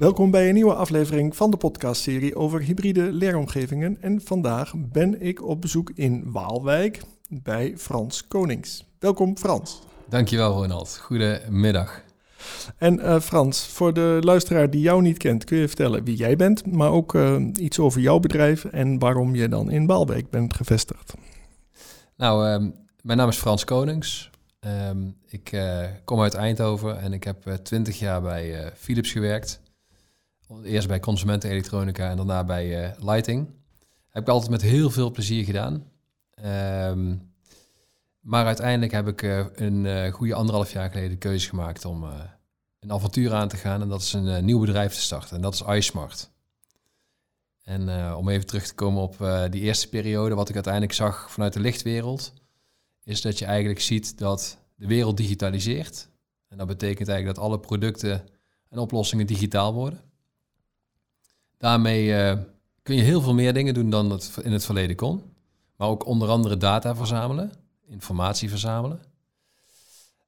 Welkom bij een nieuwe aflevering van de podcastserie over hybride leeromgevingen. En vandaag ben ik op bezoek in Waalwijk bij Frans Konings. Welkom Frans. Dankjewel Ronald. Goedemiddag. En uh, Frans, voor de luisteraar die jou niet kent, kun je vertellen wie jij bent, maar ook uh, iets over jouw bedrijf en waarom je dan in Waalwijk bent gevestigd. Nou, uh, mijn naam is Frans Konings. Um, ik uh, kom uit Eindhoven en ik heb twintig jaar bij Philips gewerkt. Eerst bij consumentenelektronica en daarna bij Lighting. Heb ik altijd met heel veel plezier gedaan. Um, maar uiteindelijk heb ik uh, een uh, goede anderhalf jaar geleden de keuze gemaakt om een avontuur aan te gaan. En dat is een nieuw bedrijf te starten. En dat is iSmart. En om even terug te komen op die eerste periode, wat ik uiteindelijk zag vanuit de lichtwereld, is dat je eigenlijk ziet dat de wereld digitaliseert. En dat betekent eigenlijk dat alle producten en oplossingen digitaal worden. Daarmee kun je heel veel meer dingen doen dan het in het verleden kon. Maar ook onder andere data verzamelen informatie verzamelen.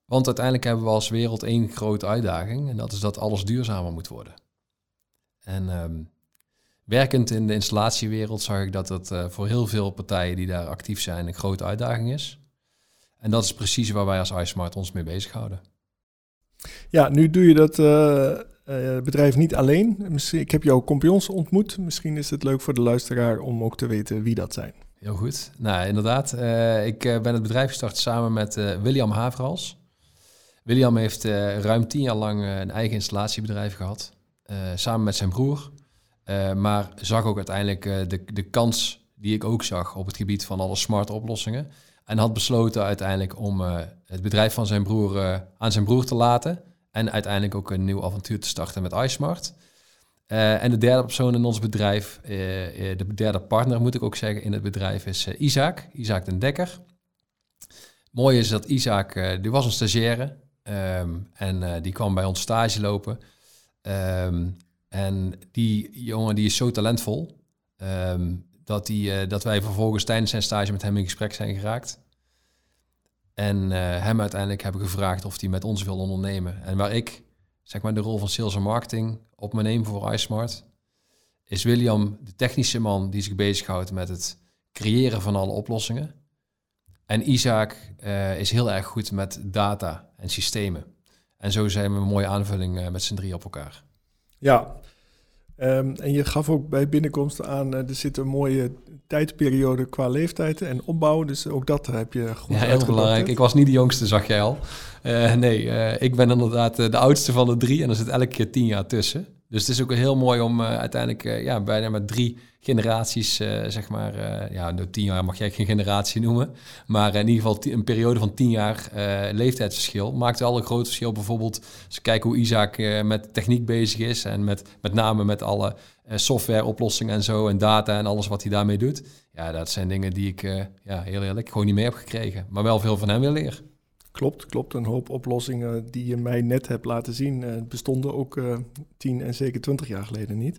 Want uiteindelijk hebben we als wereld één grote uitdaging en dat is dat alles duurzamer moet worden. En um, werkend in de installatiewereld zag ik dat het uh, voor heel veel partijen die daar actief zijn een grote uitdaging is. En dat is precies waar wij als iSmart ons mee bezighouden. Ja, nu doe je dat uh, uh, bedrijf niet alleen. Misschien, ik heb jouw compagnons ontmoet. Misschien is het leuk voor de luisteraar om ook te weten wie dat zijn. Heel goed. Nou, inderdaad. Uh, ik uh, ben het bedrijf gestart samen met William Haverhals. William heeft ruim tien jaar lang een eigen installatiebedrijf gehad. samen met zijn broer. maar zag ook uiteindelijk de, de kans die ik ook zag op het gebied van alle smart oplossingen. En had besloten uiteindelijk om het bedrijf van zijn broer aan zijn broer te laten. En uiteindelijk ook een nieuw avontuur te starten met iSmart. Uh, en de derde persoon in ons bedrijf, uh, de derde partner moet ik ook zeggen in het bedrijf, is Isaac, Isaac den Dekker. Mooi is dat Isaac, die was een stagiaire um, en die kwam bij ons stage lopen. Um, en die jongen die is zo talentvol um, dat, die, dat wij vervolgens tijdens zijn stage met hem in gesprek zijn geraakt. En hem uiteindelijk hebben gevraagd of hij met ons wil ondernemen. En waar ik zeg maar de rol van sales en marketing op mijn neem voor iSmart, is William de technische man die zich bezighoudt met het creëren van alle oplossingen. En Isaac uh, is heel erg goed met data en systemen. En zo zijn we een mooie aanvulling uh, met z'n drie op elkaar. Ja, um, en je gaf ook bij binnenkomst aan, uh, er zit een mooie tijdperiode qua leeftijd en opbouw. Dus ook dat heb je goed Ja, heel belangrijk. Ik was niet de jongste, zag jij al. Uh, nee, uh, ik ben inderdaad de oudste van de drie en er zit elke keer tien jaar tussen. Dus het is ook heel mooi om uh, uiteindelijk ja, bijna met drie generaties, zeg maar, ja, door tien jaar mag jij geen generatie noemen, maar in ieder geval een periode van tien jaar leeftijdsverschil maakt wel een groot verschil. Bijvoorbeeld als we kijken hoe Isaac met techniek bezig is en met, met name met alle softwareoplossingen en zo en data en alles wat hij daarmee doet. Ja, dat zijn dingen die ik ja, heel eerlijk gewoon niet mee heb gekregen, maar wel veel van hem wil leren. Klopt, klopt. Een hoop oplossingen die je mij net hebt laten zien, uh, bestonden ook uh, tien en zeker twintig jaar geleden niet.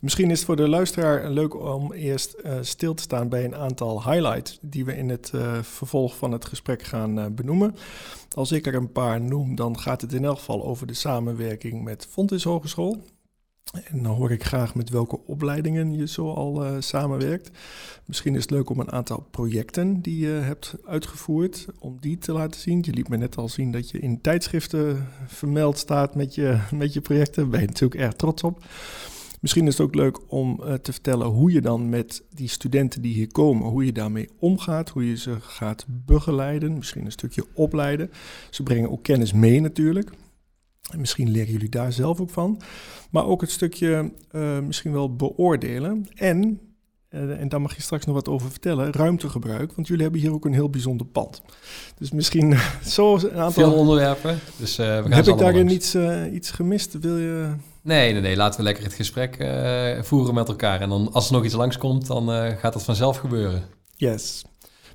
Misschien is het voor de luisteraar leuk om eerst uh, stil te staan bij een aantal highlights die we in het vervolg van het gesprek gaan benoemen. Als ik er een paar noem, dan gaat het in elk geval over de samenwerking met Fontys Hogeschool. En dan hoor ik graag met welke opleidingen je zo al uh, samenwerkt. Misschien is het leuk om een aantal projecten die je hebt uitgevoerd, om die te laten zien. Je liet me net al zien dat je in tijdschriften vermeld staat met je, met je projecten. Daar ben je natuurlijk erg trots op. Misschien is het ook leuk om uh, te vertellen hoe je dan met die studenten die hier komen, hoe je daarmee omgaat, hoe je ze gaat begeleiden, misschien een stukje opleiden. Ze brengen ook kennis mee natuurlijk. En misschien leren jullie daar zelf ook van. Maar ook het stukje uh, misschien wel beoordelen. En, uh, en daar mag je straks nog wat over vertellen, ruimtegebruik. Want jullie hebben hier ook een heel bijzonder pand. Dus misschien zo een aantal... Veel onderwerpen. Dus, uh, we gaan Heb ik daarin iets, iets gemist? Wil je... Nee, nee, nee. Laten we lekker het gesprek voeren met elkaar. En dan, als er nog iets langskomt, dan gaat dat vanzelf gebeuren. Yes.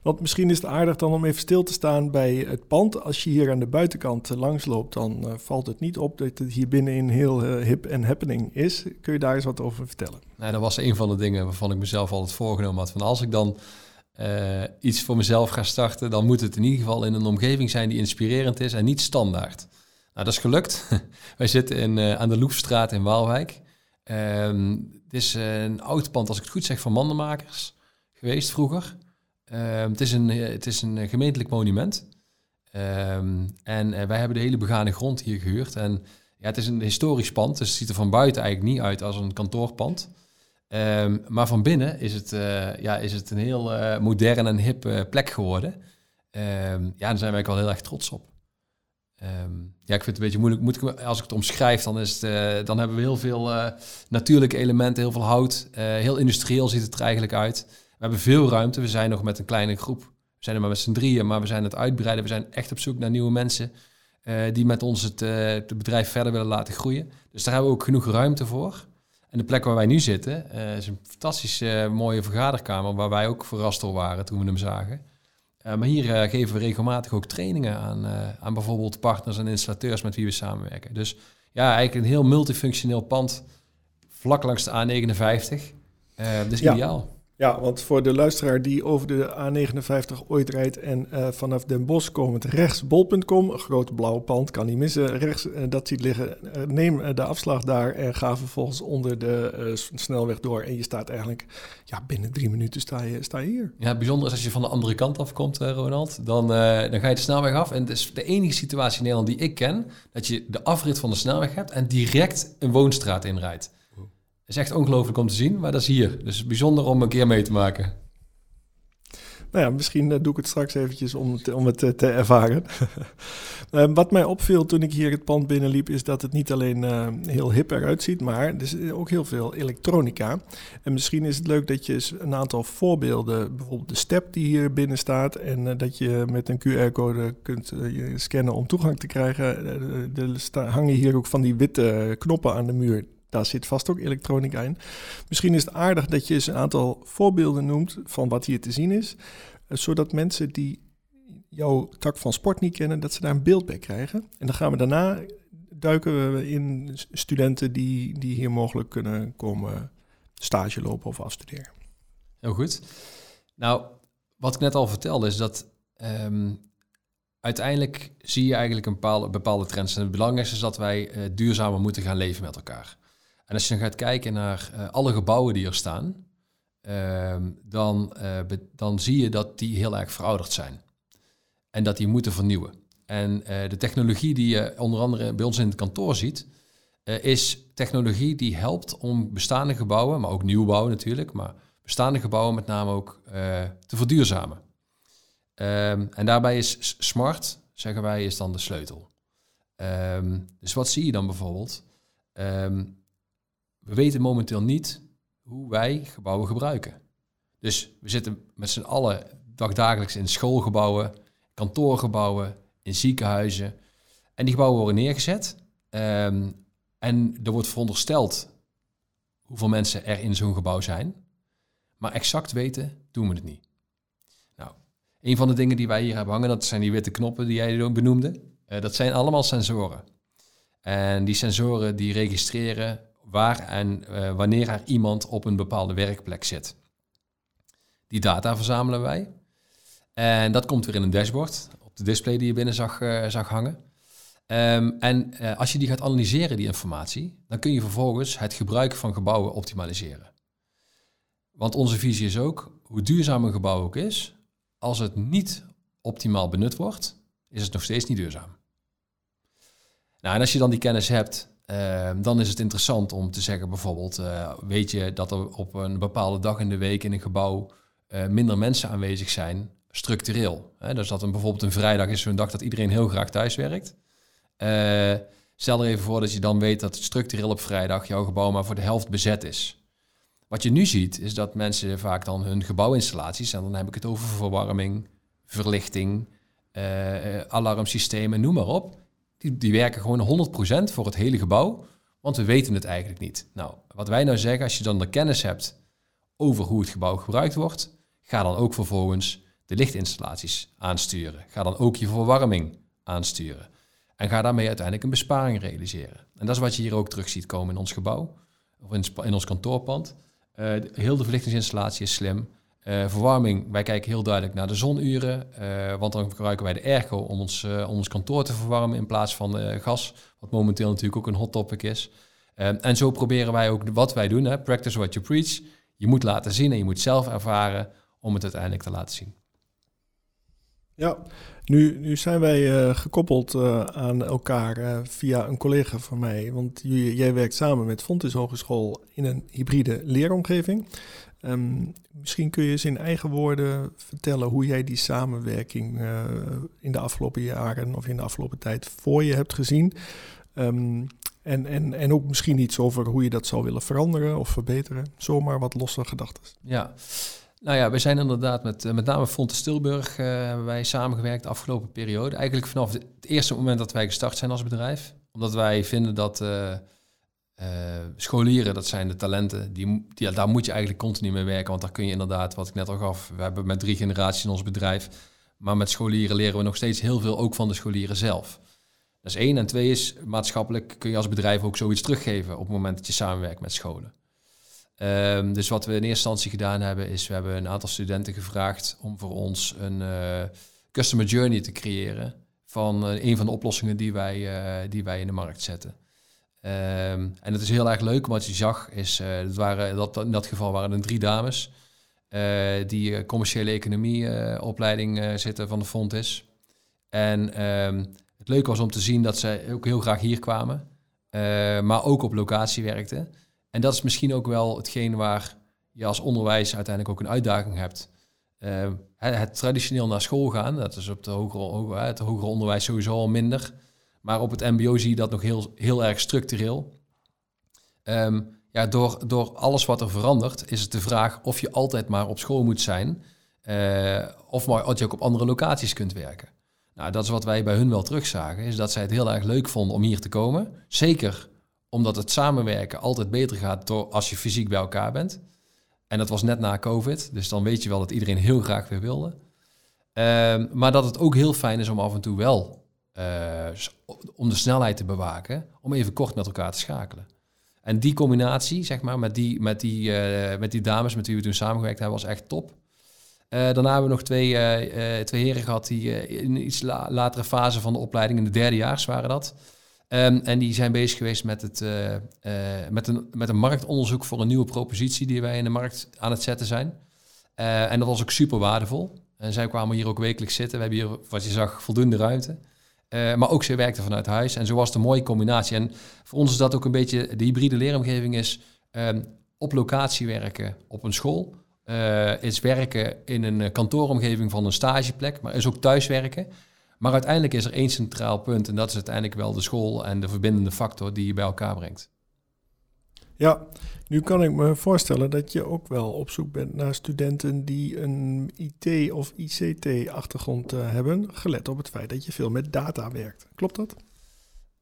Want misschien is het aardig dan om even stil te staan bij het pand. Als je hier aan de buitenkant uh, langs loopt, dan uh, valt het niet op dat het hier binnenin heel uh, hip en happening is. Kun je daar eens wat over vertellen? Nou, dat was een van de dingen waarvan ik mezelf altijd voorgenomen had. Van als ik dan iets voor mezelf ga starten, dan moet het in ieder geval in een omgeving zijn die inspirerend is en niet standaard. Nou, dat is gelukt. Wij zitten in, aan de Loefstraat in Waalwijk. Ehm, het is een oud pand, als ik het goed zeg, van mandenmakers geweest vroeger. Ehm, het, is een, het is een gemeentelijk monument. Ehm, en uh, wij hebben de hele begane grond hier gehuurd. En ja, het is een historisch pand, dus het ziet er van buiten eigenlijk niet uit als een kantoorpand. Um, maar van binnen is het, ja, is het een heel uh, modern en hip plek geworden. ja, daar zijn wij wel heel erg trots op. ja, ik vind het een beetje moeilijk. Moet ik, als ik het omschrijf, dan, is het, dan hebben we heel veel natuurlijke elementen, heel veel hout. heel industrieel ziet het er eigenlijk uit. Hebben veel ruimte. We zijn nog met een kleine groep. We zijn er maar met z'n drieën, maar we zijn het uitbreiden. We zijn echt op zoek naar nieuwe mensen uh, die met ons het, uh, het, bedrijf verder willen laten groeien. Dus daar hebben we ook genoeg ruimte voor. En de plek waar wij nu zitten uh, is een fantastische mooie vergaderkamer waar wij ook verrast door waren toen we hem zagen. maar hier geven we regelmatig ook trainingen aan, aan bijvoorbeeld partners en installateurs met wie we samenwerken. Dus ja, eigenlijk een heel multifunctioneel pand vlak langs de A59. dus ja. ideaal. Ja, want voor de luisteraar die over de A59 ooit rijdt en uh, vanaf Den Bosch komend rechts bol.com, een grote blauwe pand, kan niet missen, rechts uh, dat ziet liggen, uh, neem de afslag daar en ga vervolgens onder de snelweg door. En je staat eigenlijk, ja, binnen drie minuten sta je, sta je hier. Ja, bijzonder is als je van de andere kant afkomt, Ronald, dan, dan ga je de snelweg af. En het is de enige situatie in Nederland die ik ken, dat je de afrit van de snelweg hebt en direct een woonstraat inrijdt is echt ongelooflijk om te zien, maar dat is hier. Dus bijzonder om een keer mee te maken. Nou ja, misschien eh, doe ik het straks eventjes om het, om het eh, te ervaren. uh, wat mij opviel toen ik hier het pand binnenliep, is dat het niet alleen heel hip eruit ziet, maar er is ook heel veel elektronica. En misschien is het leuk dat je een aantal voorbeelden, bijvoorbeeld de step die hier binnen staat, en dat je met een QR-code kunt scannen om toegang te krijgen. er hangen hier ook van die witte knoppen aan de muur daar zit vast ook elektronica in. Misschien is het aardig dat je eens een aantal voorbeelden noemt van wat hier te zien is, eh, zodat mensen die jouw tak van sport niet kennen, dat ze daar een beeld bij krijgen. En dan gaan we daarna duiken we in studenten die, die hier mogelijk kunnen komen stage lopen of afstuderen. Heel goed. Nou, wat ik net al vertelde is dat um, uiteindelijk zie je eigenlijk een bepaalde, bepaalde trends. En het belangrijkste is dat wij uh, duurzamer moeten gaan leven met elkaar. En als je dan gaat kijken naar uh, alle gebouwen die er staan, uh, dan, uh, dan zie je dat die heel erg verouderd zijn. En dat die moeten vernieuwen. En eh, de technologie die je onder andere bij ons in het kantoor ziet, is technologie die helpt om bestaande gebouwen, maar ook nieuwbouw natuurlijk, maar bestaande gebouwen met name ook te verduurzamen. Um, en daarbij is smart, zeggen wij, is dan de sleutel. Um, dus wat zie je dan bijvoorbeeld? Um, we weten momenteel niet hoe wij gebouwen gebruiken. Dus we zitten met z'n allen dagdagelijks in schoolgebouwen, kantoorgebouwen, in ziekenhuizen. En die gebouwen worden neergezet. Um, en er wordt verondersteld hoeveel mensen er in zo'n gebouw zijn. Maar exact weten doen we het niet. Nou, een van de dingen die wij hier hebben hangen, dat zijn die witte knoppen die jij benoemde. Uh, dat zijn allemaal sensoren. En die sensoren die registreren waar en uh, wanneer er iemand op een bepaalde werkplek zit. Die data verzamelen wij. En dat komt weer in een dashboard op de display die je binnen zag, zag hangen. Um, en uh, als je die gaat analyseren, die informatie, dan kun je vervolgens het gebruik van gebouwen optimaliseren. Want onze visie is ook, hoe duurzaam een gebouw ook is, als het niet optimaal benut wordt, is het nog steeds niet duurzaam. Nou, en als je dan die kennis hebt Ehm, dan is het interessant om te zeggen, bijvoorbeeld, uh, weet je dat er op een bepaalde dag in de week in een gebouw uh, minder mensen aanwezig zijn, structureel. Dus dat een, bijvoorbeeld een vrijdag is zo'n dag dat iedereen heel graag thuis werkt. Uh, stel er even voor dat je dan weet dat structureel op vrijdag jouw gebouw maar voor de helft bezet is. Wat je nu ziet, is dat mensen vaak dan hun gebouwinstallaties, en dan heb ik het over verwarming, verlichting, alarmsystemen, noem maar op, die, die werken gewoon 100% voor het hele gebouw, want we weten het eigenlijk niet. Nou, wat wij nou zeggen, als je dan de kennis hebt over hoe het gebouw gebruikt wordt, ga dan ook vervolgens de lichtinstallaties aansturen. Ga dan ook je verwarming aansturen. En ga daarmee uiteindelijk een besparing realiseren. En dat is wat je hier ook terug ziet komen in ons gebouw, of in, ons kantoorpand. Uh, heel de verlichtingsinstallatie is slim. Verwarming, wij kijken heel duidelijk naar de zonuren, want dan gebruiken wij de airco om ons, om ons kantoor te verwarmen in plaats van gas, wat momenteel natuurlijk ook een hot topic is. en zo proberen wij ook wat wij doen, hè, practice what you preach. Je moet laten zien en je moet zelf ervaren om het uiteindelijk te laten zien. Ja, nu, nu zijn wij gekoppeld aan elkaar via een collega van mij. Want jij werkt samen met Fontis Hogeschool in een hybride leeromgeving. Um, misschien kun je eens in eigen woorden vertellen hoe jij die samenwerking in de afgelopen jaren of in de afgelopen tijd voor je hebt gezien. Um, en, en, en ook misschien iets over hoe je dat zou willen veranderen of verbeteren. Zomaar wat losse gedachten. Ja, nou ja, we zijn inderdaad met, eh, met name Fonte Stilburg uh, hebben wij samengewerkt de afgelopen periode. Eigenlijk vanaf het eerste moment dat wij gestart zijn als bedrijf. Omdat wij vinden dat scholieren, dat zijn de talenten, die, die, daar moet je eigenlijk continu mee werken. Want daar kun je inderdaad, wat ik net al gaf, we hebben met drie generaties in ons bedrijf. Maar met scholieren leren we nog steeds heel veel, ook van de scholieren zelf. Dat is één. En twee is, maatschappelijk kun je als bedrijf ook zoiets teruggeven op het moment dat je samenwerkt met scholen. Um, dus wat we in eerste instantie gedaan hebben, is we hebben een aantal studenten gevraagd om voor ons een uh, customer journey te creëren van uh, een van de oplossingen die wij, die wij in de markt zetten. Um, en het is heel erg leuk, wat je zag, is, dat waren, dat, in dat geval waren er drie dames die commerciële economie opleiding zitten van de Fontis. En um, het leuke was om te zien dat zij ook heel graag hier kwamen, maar ook op locatie werkten. En dat is misschien ook wel hetgeen waar je als onderwijs uiteindelijk ook een uitdaging hebt. Uh, het traditioneel naar school gaan, dat is op de het hogere onderwijs sowieso al minder. Maar op het MBO zie je dat nog heel, heel erg structureel. Um, ja, door, door alles wat er verandert, is het de vraag of je altijd maar op school moet zijn. Uh, of maar dat je ook op andere locaties kunt werken. Nou, dat is wat wij bij hun wel terugzagen, is dat zij het heel erg leuk vonden om hier te komen. Zeker omdat het samenwerken altijd beter gaat door als je fysiek bij elkaar bent. En dat was net na COVID, dus dan weet je wel dat iedereen heel graag weer wilde. Ehm, maar dat het ook heel fijn is om af en toe wel uh, om de snelheid te bewaken, om even kort met elkaar te schakelen. En die combinatie, zeg maar, met die, met die, uh, met die dames met wie we toen samengewerkt hebben, was echt top. Uh, daarna hebben we nog twee, twee heren gehad die in iets la latere fase van de opleiding, in de derdejaars waren dat, Um, en die zijn bezig geweest met, het, met, een, met een marktonderzoek voor een nieuwe propositie die wij in de markt aan het zetten zijn. En dat was ook super waardevol. En zij kwamen hier ook wekelijks zitten. We hebben hier, wat je zag, voldoende ruimte. Maar ook zij werkten vanuit huis. En zo was het een mooie combinatie. En voor ons is dat ook een beetje, de hybride leeromgeving is um, op locatie werken op een school. is werken in een kantooromgeving van een stageplek, maar is ook thuiswerken. Maar uiteindelijk is er één centraal punt en dat is uiteindelijk wel de school en de verbindende factor die je bij elkaar brengt. Ja, nu kan ik me voorstellen dat je ook wel op zoek bent naar studenten die een IT- of ICT-achtergrond uh, hebben, gelet op het feit dat je veel met data werkt. Klopt dat?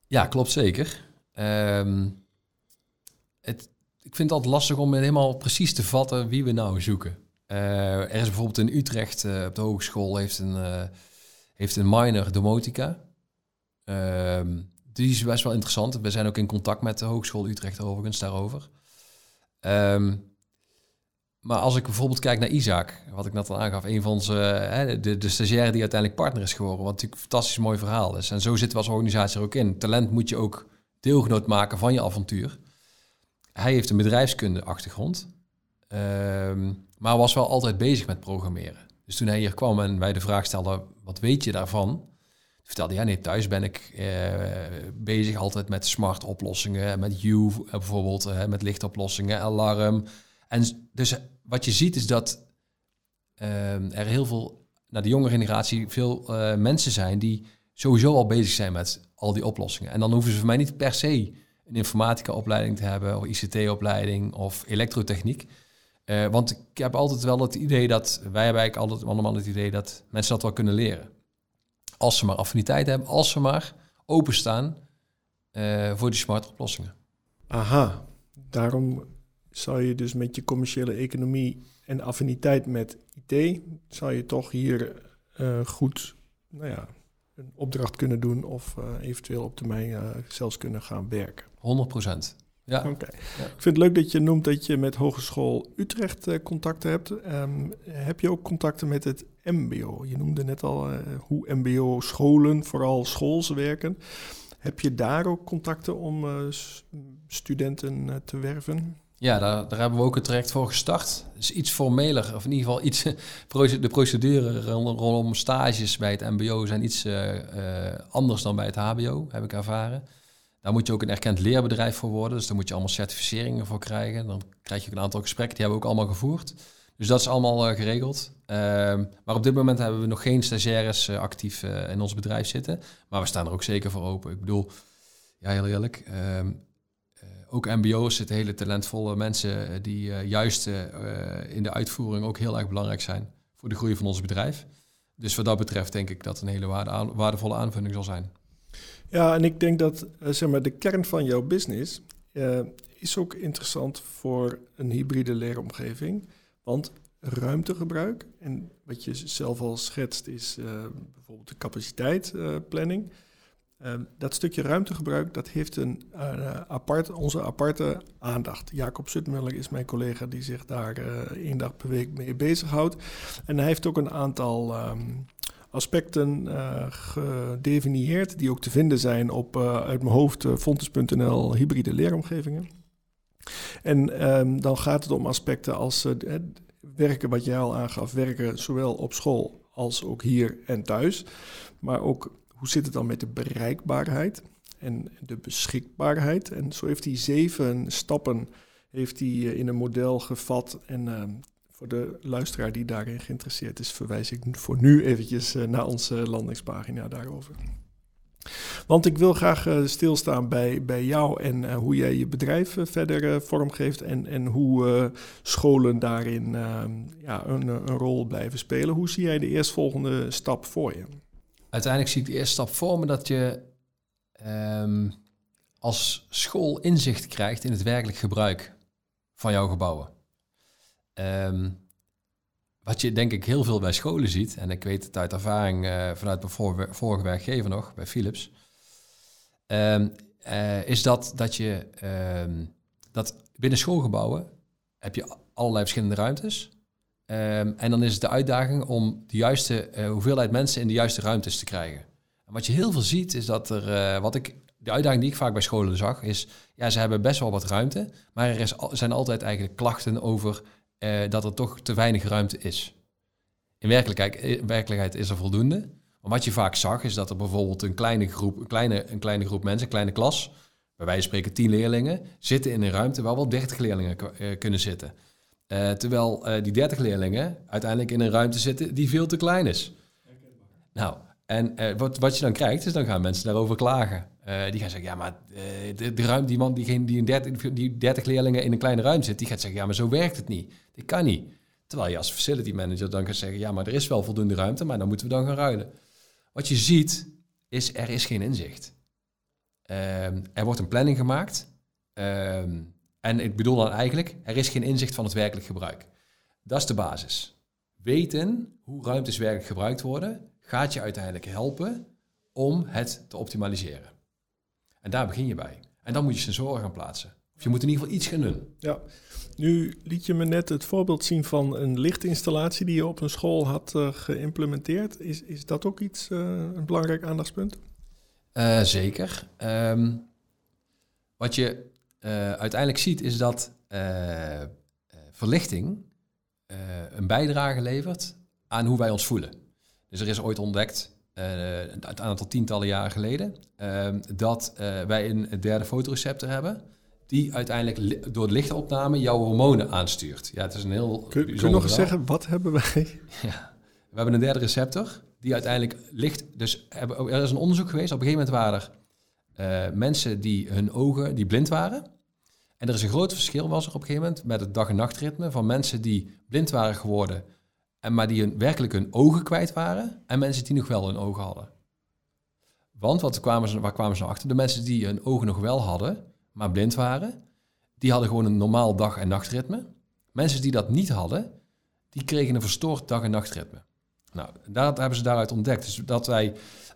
Ja, klopt zeker. Um, het, ik vind het altijd lastig om helemaal precies te vatten wie we nou zoeken. Uh, er is bijvoorbeeld in Utrecht uh, op de hogeschool heeft een heeft een minor domotica. Ehm, die is best wel interessant. We zijn ook in contact met de Hogeschool Utrecht overigens daarover. Um, maar als ik bijvoorbeeld kijk naar Isaac, wat ik net al aangaf, een van onze, de, de stagiaire die uiteindelijk partner is geworden, wat natuurlijk een fantastisch mooi verhaal is. En zo zitten we als organisatie er ook in. Talent moet je ook deelgenoot maken van je avontuur. Hij heeft een bedrijfskunde achtergrond, um, maar was wel altijd bezig met programmeren. Dus toen hij hier kwam en wij de vraag stelden, wat weet je daarvan? Vertelde ja, nee, thuis ben ik eh, bezig altijd met smart oplossingen, met U eh, bijvoorbeeld, uh, met lichtoplossingen, alarm. En dus wat je ziet is dat er heel veel, naar de jonge generatie, veel mensen zijn die sowieso al bezig zijn met al die oplossingen. En dan hoeven ze voor mij niet per se een informatica-opleiding te hebben, of ICT-opleiding of elektrotechniek. Want ik heb altijd wel het idee dat, wij hebben eigenlijk altijd allemaal het idee dat mensen dat wel kunnen leren. Als ze maar affiniteit hebben, als ze maar openstaan uh, voor die smart oplossingen. Aha, daarom zou je dus met je commerciële economie en affiniteit met IT, zou je toch hier uh, goed, nou ja, een opdracht kunnen doen of eventueel op termijn zelfs kunnen gaan werken. 100 procent. Ja. Oké. Ik vind het leuk dat je noemt dat je met Hogeschool Utrecht uh, contacten hebt. Um, heb je ook contacten met het MBO? Je noemde net al uh, hoe MBO-scholen, vooral schoolse werken. Heb je daar ook contacten om uh, studenten te werven? Ja, daar, daar, hebben we ook een traject voor gestart. Dus iets formeler, of in ieder geval iets. de procedure rondom stages bij het MBO zijn iets anders dan bij het HBO, heb ik ervaren. Daar moet je ook een erkend leerbedrijf voor worden. Dus daar moet je allemaal certificeringen voor krijgen. Dan krijg je ook een aantal gesprekken, die hebben we ook allemaal gevoerd. Dus dat is allemaal uh, geregeld. Ehm, maar op dit moment hebben we nog geen stagiaires uh, actief uh, in ons bedrijf zitten. Maar we staan er ook zeker voor open. Ik bedoel, ja, heel eerlijk. Ehm, ook MBO's zitten hele talentvolle mensen die juist in de uitvoering ook heel erg belangrijk zijn voor de groei van ons bedrijf. Dus wat dat betreft denk ik dat een hele waardevolle aanvulling zal zijn. Ja, en ik denk dat zeg maar, de kern van jouw business is ook interessant voor een hybride leeromgeving. Want ruimtegebruik, en wat je zelf al schetst, is uh, bijvoorbeeld de capaciteitsplanning. dat stukje ruimtegebruik, dat heeft een, apart, onze aparte aandacht. Jacob Sutmeller is mijn collega die zich daar één dag per week mee bezighoudt. En hij heeft ook een aantal um, aspecten uh, gedefinieerd, die ook te vinden zijn op uh, uit mijn hoofd uh, fontes.nl hybride leeromgevingen. En um, dan gaat het om aspecten als werken, wat jij al aangaf, werken zowel op school als ook hier en thuis. Maar ook hoe zit het dan met de bereikbaarheid en de beschikbaarheid. En zo heeft hij zeven stappen heeft hij in een model gevat en ehm, voor de luisteraar die daarin geïnteresseerd is, verwijs ik voor nu eventjes uh, naar onze landingspagina daarover. Want ik wil graag uh, stilstaan bij, bij jou en uh, hoe jij je bedrijf verder vormgeeft en, en hoe scholen daarin ehm, ja, een, een, rol blijven spelen. Hoe zie jij de eerstvolgende stap voor je? Uiteindelijk zie ik de eerste stap voor me dat je um, als school inzicht krijgt in het werkelijk gebruik van jouw gebouwen. Um, wat je denk ik heel veel bij scholen ziet, en ik weet het uit ervaring uh, vanuit mijn vor vorige werkgever nog, bij Philips, um, uh, is dat, dat je um, dat binnen schoolgebouwen heb je allerlei verschillende ruimtes. Um, en dan is het de uitdaging om de juiste uh, hoeveelheid mensen in de juiste ruimtes te krijgen. En wat je heel veel ziet, is dat er, wat ik, de uitdaging die ik vaak bij scholen zag, is, ja, ze hebben best wel wat ruimte, maar er zijn altijd eigenlijk klachten over uh, dat er toch te weinig ruimte is. In werkelijkheid, in eh, werkelijkheid is er voldoende. Wat je vaak zag, is dat er bijvoorbeeld een kleine groep, een kleine, een kleine groep mensen, een kleine klas, bij wijze van spreken tien leerlingen, zitten in een ruimte waar wel 30 leerlingen uh, kunnen zitten. Terwijl die 30 leerlingen uiteindelijk in een ruimte zitten die veel te klein is. Nou, en wat, wat je dan krijgt, is dan gaan mensen daarover klagen. Uh, die gaan zeggen, ja, maar uh, de, die man die, die, 30, die 30 leerlingen in een kleine ruimte zit, die gaat zeggen, ja, maar zo werkt het niet. Dit kan niet. Terwijl je als facility manager dan gaat zeggen, ja, maar er is wel voldoende ruimte, maar dan moeten we dan gaan ruilen. Wat je ziet, is er is geen inzicht. Um, er wordt een planning gemaakt. Um, en ik bedoel dan eigenlijk, er is geen inzicht van het werkelijk gebruik. Dat is de basis. Weten hoe ruimtes werkelijk gebruikt worden, gaat je uiteindelijk helpen om het te optimaliseren. En daar begin je bij. En dan moet je sensoren gaan plaatsen. Of je moet in ieder geval iets gaan doen. Ja, nu liet je me net het voorbeeld zien van een lichtinstallatie die je op een school had uh, geïmplementeerd. Is, is dat ook iets, uh, een belangrijk aandachtspunt? Uh, zeker. Um, wat je uiteindelijk ziet is dat verlichting een bijdrage levert aan hoe wij ons voelen. Dus er is ooit ontdekt een aantal tientallen jaren geleden, uh, dat uh, wij een derde fotoreceptor hebben, die uiteindelijk door de lichtopname jouw hormonen aanstuurt. Ja, het is een heel Kun, kun je nog eens zeggen, wat hebben wij? Ja, we hebben een derde receptor, die uiteindelijk licht... Dus er is een onderzoek geweest, op een gegeven moment waren er uh, mensen die hun ogen, die blind waren. En er is een groot verschil, was er op een gegeven moment, met het dag- en nachtritme van mensen die blind waren geworden en maar die hun, werkelijk hun ogen kwijt waren en mensen die nog wel hun ogen hadden. Want wat kwamen ze, waar kwamen ze achter? De mensen die hun ogen nog wel hadden, maar blind waren, die hadden gewoon een normaal dag- en nachtritme. Mensen die dat niet hadden, die kregen een verstoord dag- en nachtritme. Nou, dat hebben ze daaruit ontdekt. Dus dat wij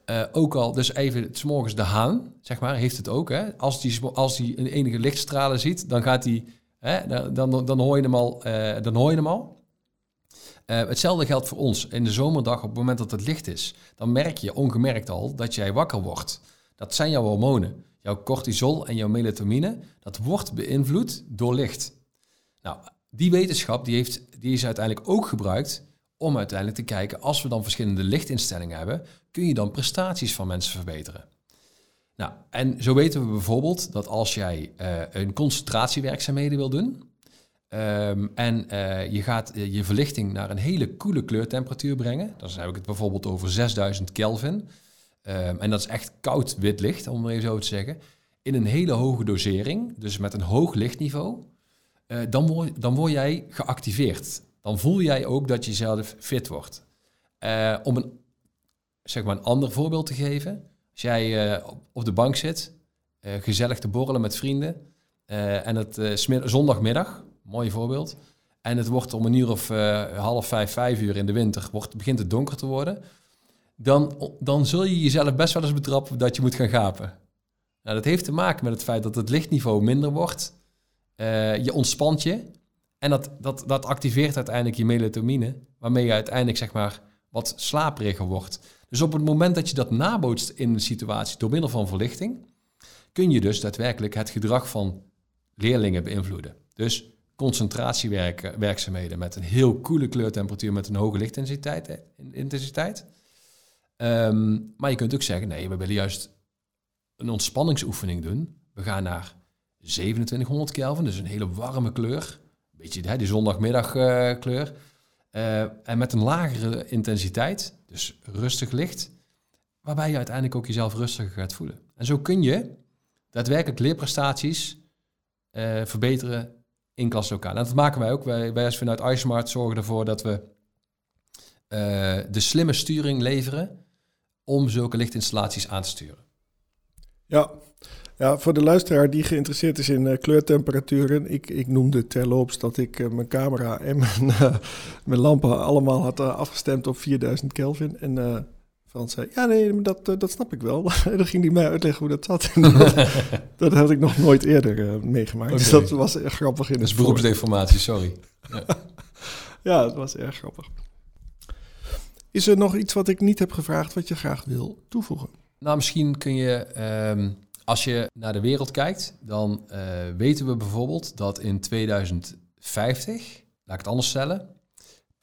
uh, ook al, dus even, s morgens de haan, zeg maar, heeft het ook. Hè? Als die, als die een enige lichtstralen ziet, dan gaat hij, hè, dan, dan, hoor je hem al. Uh, dan hoor je hem al. Uh, hetzelfde geldt voor ons. In de zomerdag, op het moment dat het licht is, dan merk je ongemerkt al dat jij wakker wordt. Dat zijn jouw hormonen. Jouw cortisol en jouw melatonine, dat wordt beïnvloed door licht. Nou, die wetenschap die heeft, die is uiteindelijk ook gebruikt om uiteindelijk te kijken, als we dan verschillende lichtinstellingen hebben, kun je dan prestaties van mensen verbeteren. Nou, en zo weten we bijvoorbeeld dat als jij uh, een concentratiewerkzaamheden wil doen, um, en uh, je gaat uh, je verlichting naar een hele koele kleurtemperatuur brengen, dan heb ik het bijvoorbeeld over 6000 Kelvin, um, en dat is echt koud wit licht, om het even zo te zeggen, in een hele hoge dosering, dus met een hoog lichtniveau, dan, word, dan word jij geactiveerd dan voel jij ook dat je zelf fit wordt. Om een, zeg maar een ander voorbeeld te geven. Als jij op de bank zit, gezellig te borrelen met vrienden. en het zondagmiddag, mooi voorbeeld. En het wordt om een uur of half vijf, vijf uur in de winter, wordt, begint het donker te worden. Dan, dan zul je jezelf best wel eens betrappen dat je moet gaan gapen. Nou, dat heeft te maken met het feit dat het lichtniveau minder wordt. je ontspant je. En dat, dat, dat activeert uiteindelijk je melatonine, waarmee je uiteindelijk zeg maar wat slaperiger wordt. Dus op het moment dat je dat nabootst in een situatie door middel van verlichting, kun je dus daadwerkelijk het gedrag van leerlingen beïnvloeden. Dus concentratiewerkzaamheden met een heel koele kleurtemperatuur met een hoge lichtintensiteit. Intensiteit. Um, maar je kunt ook zeggen, nee, we willen juist een ontspanningsoefening doen. We gaan naar 2700 Kelvin, dus een hele warme kleur beetje hè, die zondagmiddagkleur. Uh, en met een lagere intensiteit, dus rustig licht, waarbij je uiteindelijk ook jezelf rustiger gaat voelen. En zo kun je daadwerkelijk leerprestaties uh, verbeteren in klaslokaal. En dat maken wij ook. Wij, wij als vanuit iSmart zorgen ervoor dat we uh, de slimme sturing leveren om zulke lichtinstallaties aan te sturen. Ja, ja, voor de luisteraar die geïnteresseerd is in uh, kleurtemperaturen. Ik, ik noemde terloops dat ik uh, mijn camera en mijn, mijn lampen allemaal had afgestemd op 4000 Kelvin. En Frans zei, ja nee, dat, dat snap ik wel. en dan ging hij mij uitleggen hoe dat zat. dat, dat had ik nog nooit eerder meegemaakt. Okay. Dus dat was erg grappig. In dus beroepsdeformatie, sorry. Ja. ja, het was erg grappig. Is er nog iets wat ik niet heb gevraagd wat je graag wil toevoegen? Nou, misschien kun je... Um als je naar de wereld kijkt, dan uh, weten we bijvoorbeeld dat in 2050, laat ik het anders stellen, 80%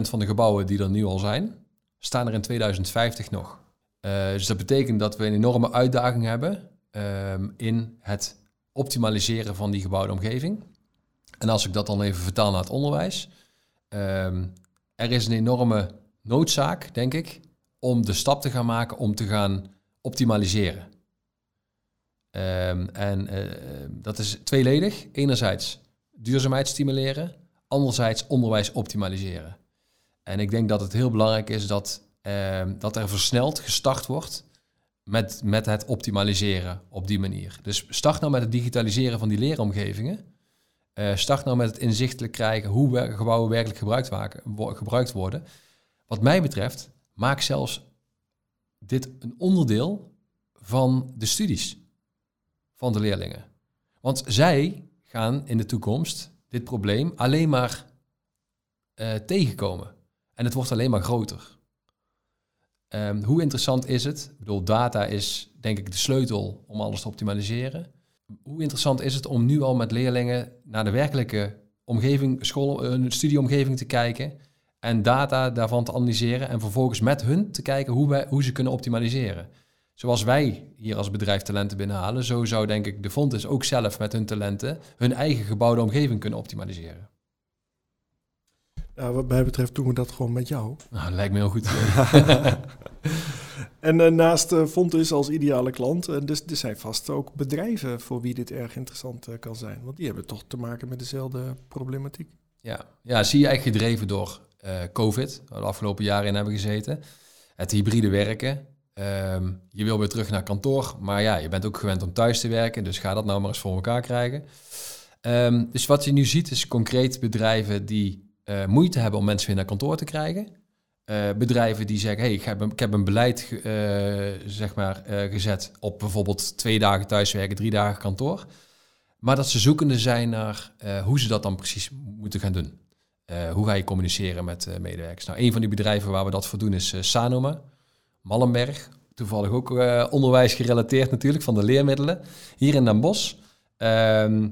van de gebouwen die er nu al zijn, staan er in 2050 nog. Uh, dus dat betekent dat we een enorme uitdaging hebben um, in het optimaliseren van die gebouwde omgeving. En als ik dat dan even vertaal naar het onderwijs, um, er is een enorme noodzaak, denk ik, om de stap te gaan maken om te gaan optimaliseren. Um, en uh, dat is tweeledig. Enerzijds duurzaamheid stimuleren, anderzijds onderwijs optimaliseren. En ik denk dat het heel belangrijk is dat, uh, dat er versneld gestart wordt met, met het optimaliseren op die manier. Dus start nou met het digitaliseren van die leeromgevingen. Uh, start nou met het inzichtelijk krijgen hoe gebouwen werkelijk gebruikt, gebruikt worden. Wat mij betreft, maak zelfs dit een onderdeel van de studies van de leerlingen. Want zij gaan in de toekomst dit probleem alleen maar uh, tegenkomen. En het wordt alleen maar groter. Um, hoe interessant is het? Ik bedoel, data is denk ik de sleutel om alles te optimaliseren. Hoe interessant is het om nu al met leerlingen naar de werkelijke omgeving, school, een studieomgeving te kijken en data daarvan te analyseren en vervolgens met hun te kijken hoe, wij, hoe ze kunnen optimaliseren zoals wij hier als bedrijf talenten binnenhalen, zo zou denk ik de Fontes ook zelf met hun talenten hun eigen gebouwde omgeving kunnen optimaliseren. Ja, wat mij betreft doen we dat gewoon met jou. Nou, lijkt me heel goed. en uh, naast uh, als ideale klant, uh, dus, er zijn vast ook bedrijven voor wie dit erg interessant kan zijn. Want die hebben toch te maken met dezelfde problematiek. Ja, ja zie je eigenlijk gedreven door COVID, waar we de afgelopen jaren in hebben gezeten. Het hybride werken, Ehm, je wil weer terug naar kantoor, maar ja, je bent ook gewend om thuis te werken, dus ga dat nou maar eens voor elkaar krijgen. Ehm, dus wat je nu ziet is concreet bedrijven die uh, moeite hebben om mensen weer naar kantoor te krijgen. eh, bedrijven die zeggen, hey, ik, heb een, ik heb een beleid uh, zeg maar, gezet op bijvoorbeeld twee dagen thuiswerken, drie dagen kantoor. Maar dat ze zoekende zijn naar hoe ze dat dan precies moeten gaan doen. hoe ga je communiceren met medewerkers? Nou, een van die bedrijven waar we dat voor doen is Sanoma, Mallenberg. Toevallig ook onderwijs gerelateerd natuurlijk, van de leermiddelen. Hier in Den Bosch. Ehm,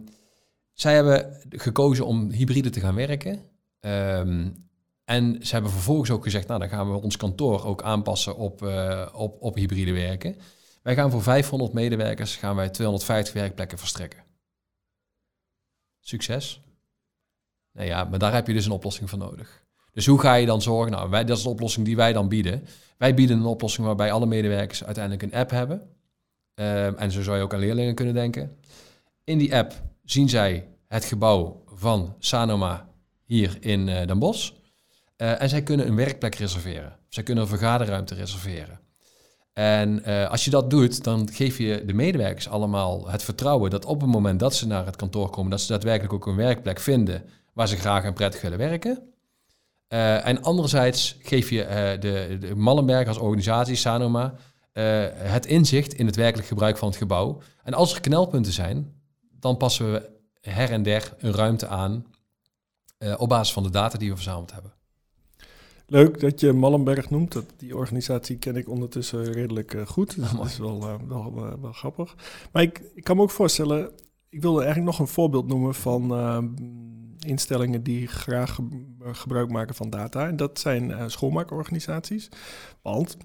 zij hebben gekozen om hybride te gaan werken. Um, en ze hebben vervolgens ook gezegd, nou dan gaan we ons kantoor ook aanpassen op, uh, op, op hybride werken. Wij gaan voor 500 medewerkers gaan wij 250 werkplekken verstrekken. Succes. Nou ja, maar daar heb je dus een oplossing voor nodig. Dus hoe ga je dan zorgen? Nou, wij, dat is de oplossing die wij dan bieden. Wij bieden een oplossing waarbij alle medewerkers uiteindelijk een app hebben. Uh, en zo zou je ook aan leerlingen kunnen denken. In die app zien zij het gebouw van Sanoma hier in uh, Den Bosch. Uh, en zij kunnen een werkplek reserveren. Zij kunnen een vergaderruimte reserveren. En uh, als je dat doet, dan geef je de medewerkers allemaal het vertrouwen dat op het moment dat ze naar het kantoor komen, dat ze daadwerkelijk ook een werkplek vinden waar ze graag en prettig willen werken. En anderzijds geef je de, de Mallenberg als organisatie, Sanoma, het inzicht in het werkelijk gebruik van het gebouw. En als er knelpunten zijn, dan passen we her en der een ruimte aan op basis van de data die we verzameld hebben. Leuk dat je Mallenberg noemt. Dat, die organisatie ken ik ondertussen redelijk uh, goed. Dus dat is wel, uh, wel, uh, wel, grappig. Maar ik, ik, kan me ook voorstellen... Ik wilde eigenlijk nog een voorbeeld noemen van instellingen die graag gebruik maken van data. En dat zijn schoonmaakorganisaties. Want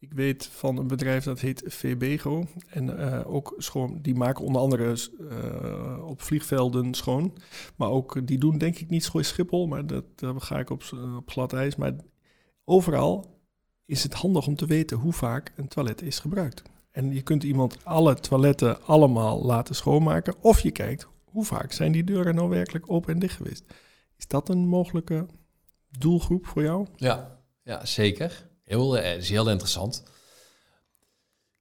ik weet van een bedrijf dat heet VBGO. En ook schoon, die maken onder andere op vliegvelden schoon. Maar ook, die doen denk ik niet schoon Schiphol, maar dat, ga ik op, op glad ijs. Maar overal is het handig om te weten hoe vaak een toilet is gebruikt. En je kunt iemand alle toiletten allemaal laten schoonmaken. Of je kijkt hoe vaak zijn die deuren nou werkelijk open en dicht geweest. Is dat een mogelijke doelgroep voor jou? Ja, ja zeker. Heel, het is heel interessant.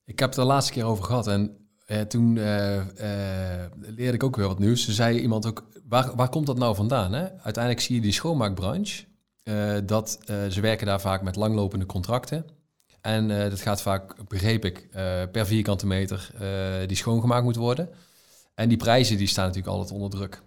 Ik heb het de laatste keer over gehad en uh, toen uh, leerde ik ook weer wat nieuws. Ze zei iemand ook, waar, waar komt dat nou vandaan? Hè? Uiteindelijk zie je die schoonmaakbranche, dat ze werken daar vaak met langlopende contracten. En dat gaat vaak, begreep ik, per vierkante meter die schoongemaakt moet worden. En die prijzen die staan natuurlijk altijd onder druk.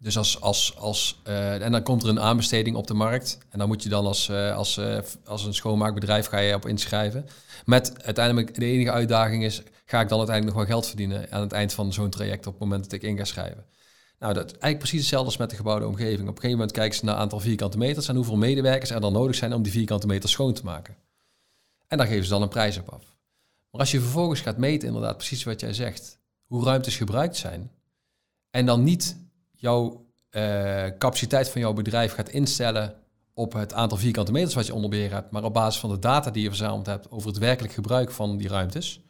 Dus als, als, als en dan komt er een aanbesteding op de markt. En dan moet je dan als, als, als een schoonmaakbedrijf ga je op inschrijven. Met uiteindelijk de enige uitdaging is, ga ik dan uiteindelijk nog wel geld verdienen aan het eind van zo'n traject op het moment dat ik in ga schrijven. Nou, dat is eigenlijk precies hetzelfde als met de gebouwde omgeving. Op een gegeven moment kijken ze naar het aantal vierkante meters en hoeveel medewerkers er dan nodig zijn om die vierkante meters schoon te maken. En daar geven ze dan een prijs op af. Maar als je vervolgens gaat meten, inderdaad, precies wat jij zegt, hoe ruimtes gebruikt zijn, en dan niet jouw uh, capaciteit van jouw bedrijf gaat instellen op het aantal vierkante meters wat je onder beheer hebt, maar op basis van de data die je verzameld hebt over het werkelijk gebruik van die ruimtes,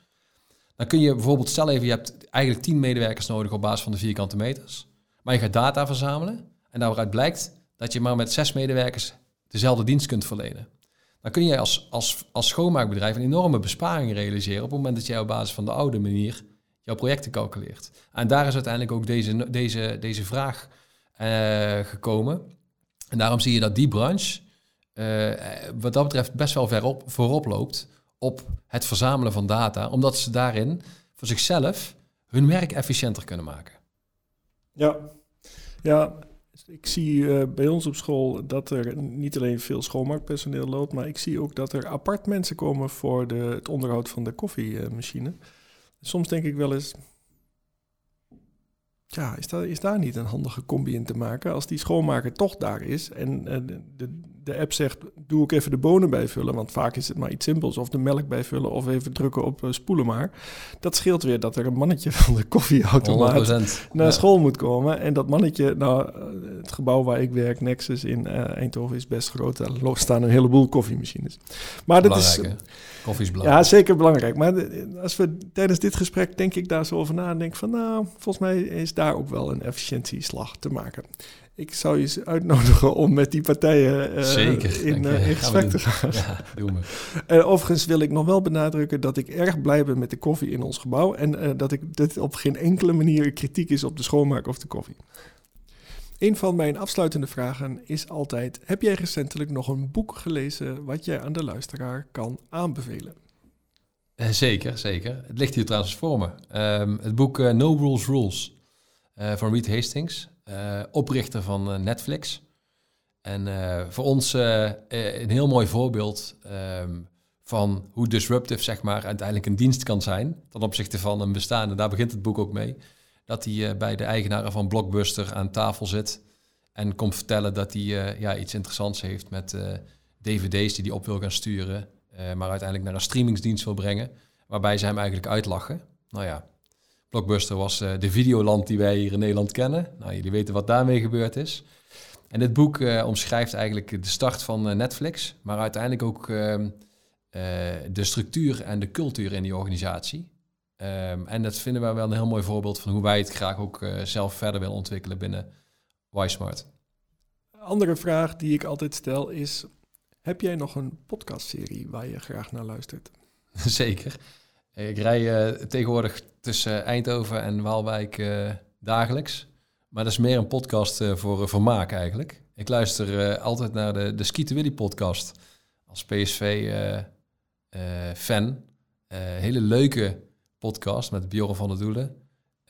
dan kun je bijvoorbeeld, stel even, je hebt eigenlijk 10 medewerkers nodig op basis van de vierkante meters. Maar je gaat data verzamelen en daaruit blijkt dat je maar met zes medewerkers dezelfde dienst kunt verlenen. Dan kun je als, als, als schoonmaakbedrijf een enorme besparing realiseren op het moment dat jij op basis van de oude manier jouw projecten calculeert. En daar is uiteindelijk ook deze, deze, deze vraag uh, gekomen. En daarom zie je dat die branche, uh, wat dat betreft, best wel ver op, voorop loopt op het verzamelen van data, omdat ze daarin voor zichzelf hun werk efficiënter kunnen maken. Ja, ja ik zie uh, bij ons op school dat er niet alleen veel schoonmaakpersoneel loopt, maar ik zie ook dat er apart mensen komen voor de, het onderhoud van de koffiemachine. Soms denk ik wel eens, ja, is, daar, is daar niet een handige combi in te maken? Als die schoonmaker toch daar is en, de, de app zegt, doe ik even de bonen bijvullen, want vaak is het maar iets simpels, of de melk bijvullen of even drukken op uh, spoelen maar. Dat scheelt weer dat er een mannetje van de koffieautomaat naar school moet komen. En dat mannetje, nou, het gebouw waar ik werk, Nexus in uh, Eindhoven, is best groot. Daar staan een heleboel koffiemachines. Maar dat is... Koffie is belangrijk. Ja, zeker belangrijk. Maar als we tijdens dit gesprek denk ik daar zo over na en denk van, nou, volgens mij is daar ook wel een efficiëntieslag te maken. Ik zou je uitnodigen om met die partijen uh, Zeker, in, uh, in gesprek te gaan. Ja, doen we. Uh, overigens wil ik nog wel benadrukken dat ik erg blij ben met de koffie in ons gebouw. En dat ik dit op geen enkele manier kritiek is op de schoonmaak of de koffie. Een van mijn afsluitende vragen is altijd: heb jij recentelijk nog een boek gelezen wat jij aan de luisteraar kan aanbevelen? Eh, zeker, zeker. Het ligt hier trouwens voor me. Ehm, het boek No Rules Rules van Reed Hastings, oprichter van Netflix. En voor ons een heel mooi voorbeeld um, van hoe disruptive zeg maar, uiteindelijk een dienst kan zijn ten opzichte van een bestaande. Daar begint het boek ook mee. Dat hij bij de eigenaren van Blockbuster aan tafel zit en komt vertellen dat hij ja, iets interessants heeft met dvd's die hij op wil gaan sturen. Eh, maar uiteindelijk naar een streamingsdienst wil brengen, waarbij ze hem eigenlijk uitlachen. Nou ja, Blockbuster was uh, de videoland die wij hier in Nederland kennen. Nou, jullie weten wat daarmee gebeurd is. En dit boek uh, omschrijft eigenlijk de start van Netflix, maar uiteindelijk ook ehm, de structuur en de cultuur in die organisatie. Um, en dat vinden wij wel een heel mooi voorbeeld van hoe wij het graag ook zelf verder willen ontwikkelen binnen YSmart. Andere vraag die ik altijd stel is: heb jij nog een podcastserie waar je graag naar luistert? Zeker. Ik rij tegenwoordig tussen Eindhoven en Waalwijk uh, dagelijks. Maar dat is meer een podcast uh, voor vermaak eigenlijk. Ik luister altijd naar de, de Skieten Willy podcast. Als PSV-fan. hele leuke podcast met Bjorn van der Doelen.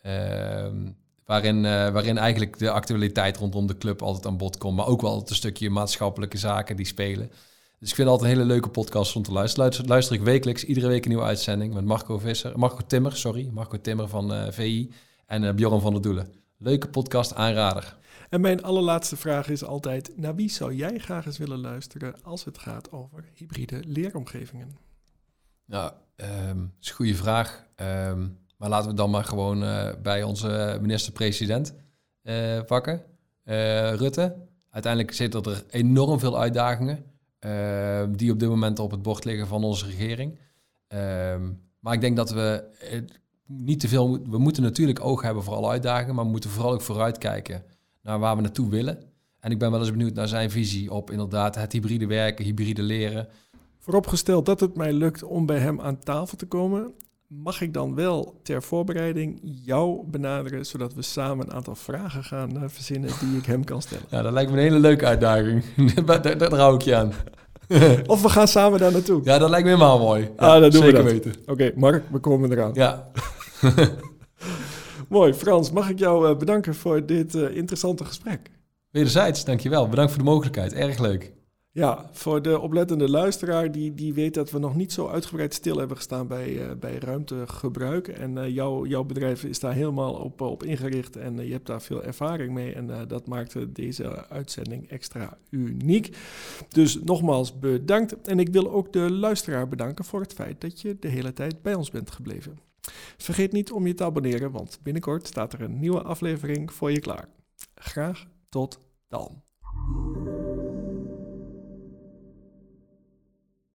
Ehm, waarin, waarin eigenlijk de actualiteit rondom de club altijd aan bod komt. Maar ook wel een stukje maatschappelijke zaken die spelen. Dus ik vind het altijd een hele leuke podcast om te luisteren. Luister, luister ik wekelijks, iedere week een nieuwe uitzending met Marco Visser, Marco Timmer, sorry, Marco Timmer van uh, eh, VI en uh, Bjorn van der Doelen. Leuke podcast, aanrader. En mijn allerlaatste vraag is altijd, naar wie zou jij graag eens willen luisteren als het gaat over hybride leeromgevingen? Nou, um, dat is een goede vraag. Um, maar laten we dan maar gewoon uh, bij onze minister-president pakken, Rutte. Uiteindelijk zitten er enorm veel uitdagingen. Ehm, die op dit moment op het bord liggen van onze regering. Ehm, maar ik denk dat we niet te veel. We moeten natuurlijk oog hebben voor alle uitdagingen, maar we moeten vooral ook vooruitkijken naar waar we naartoe willen. En ik ben wel eens benieuwd naar zijn visie op inderdaad het hybride werken, hybride leren. Vooropgesteld dat het mij lukt om bij hem aan tafel te komen, mag ik dan wel ter voorbereiding jou benaderen, zodat we samen een aantal vragen gaan uh, verzinnen die ik hem kan stellen? Ja, dat lijkt me een hele leuke uitdaging. daar, daar, hou ik je aan. of we gaan samen daar naartoe. Ja, dat lijkt me helemaal mooi. ah, dat doen zeker we weten. Oké, Mark, we komen eraan. Ja. mooi, Frans, mag ik jou uh, bedanken voor dit uh, interessante gesprek? Wederzijds, dankjewel. Bedankt voor de mogelijkheid. Erg leuk. Ja, voor de oplettende luisteraar die, die weet dat we nog niet zo uitgebreid stil hebben gestaan bij, uh, bij ruimtegebruik. En uh, jouw bedrijf is daar helemaal op, op ingericht en uh, je hebt daar veel ervaring mee. En dat maakt deze uitzending extra uniek. Dus nogmaals bedankt. En ik wil ook de luisteraar bedanken voor het feit dat je de hele tijd bij ons bent gebleven. Vergeet niet om je te abonneren, want binnenkort staat er een nieuwe aflevering voor je klaar. Graag tot dan.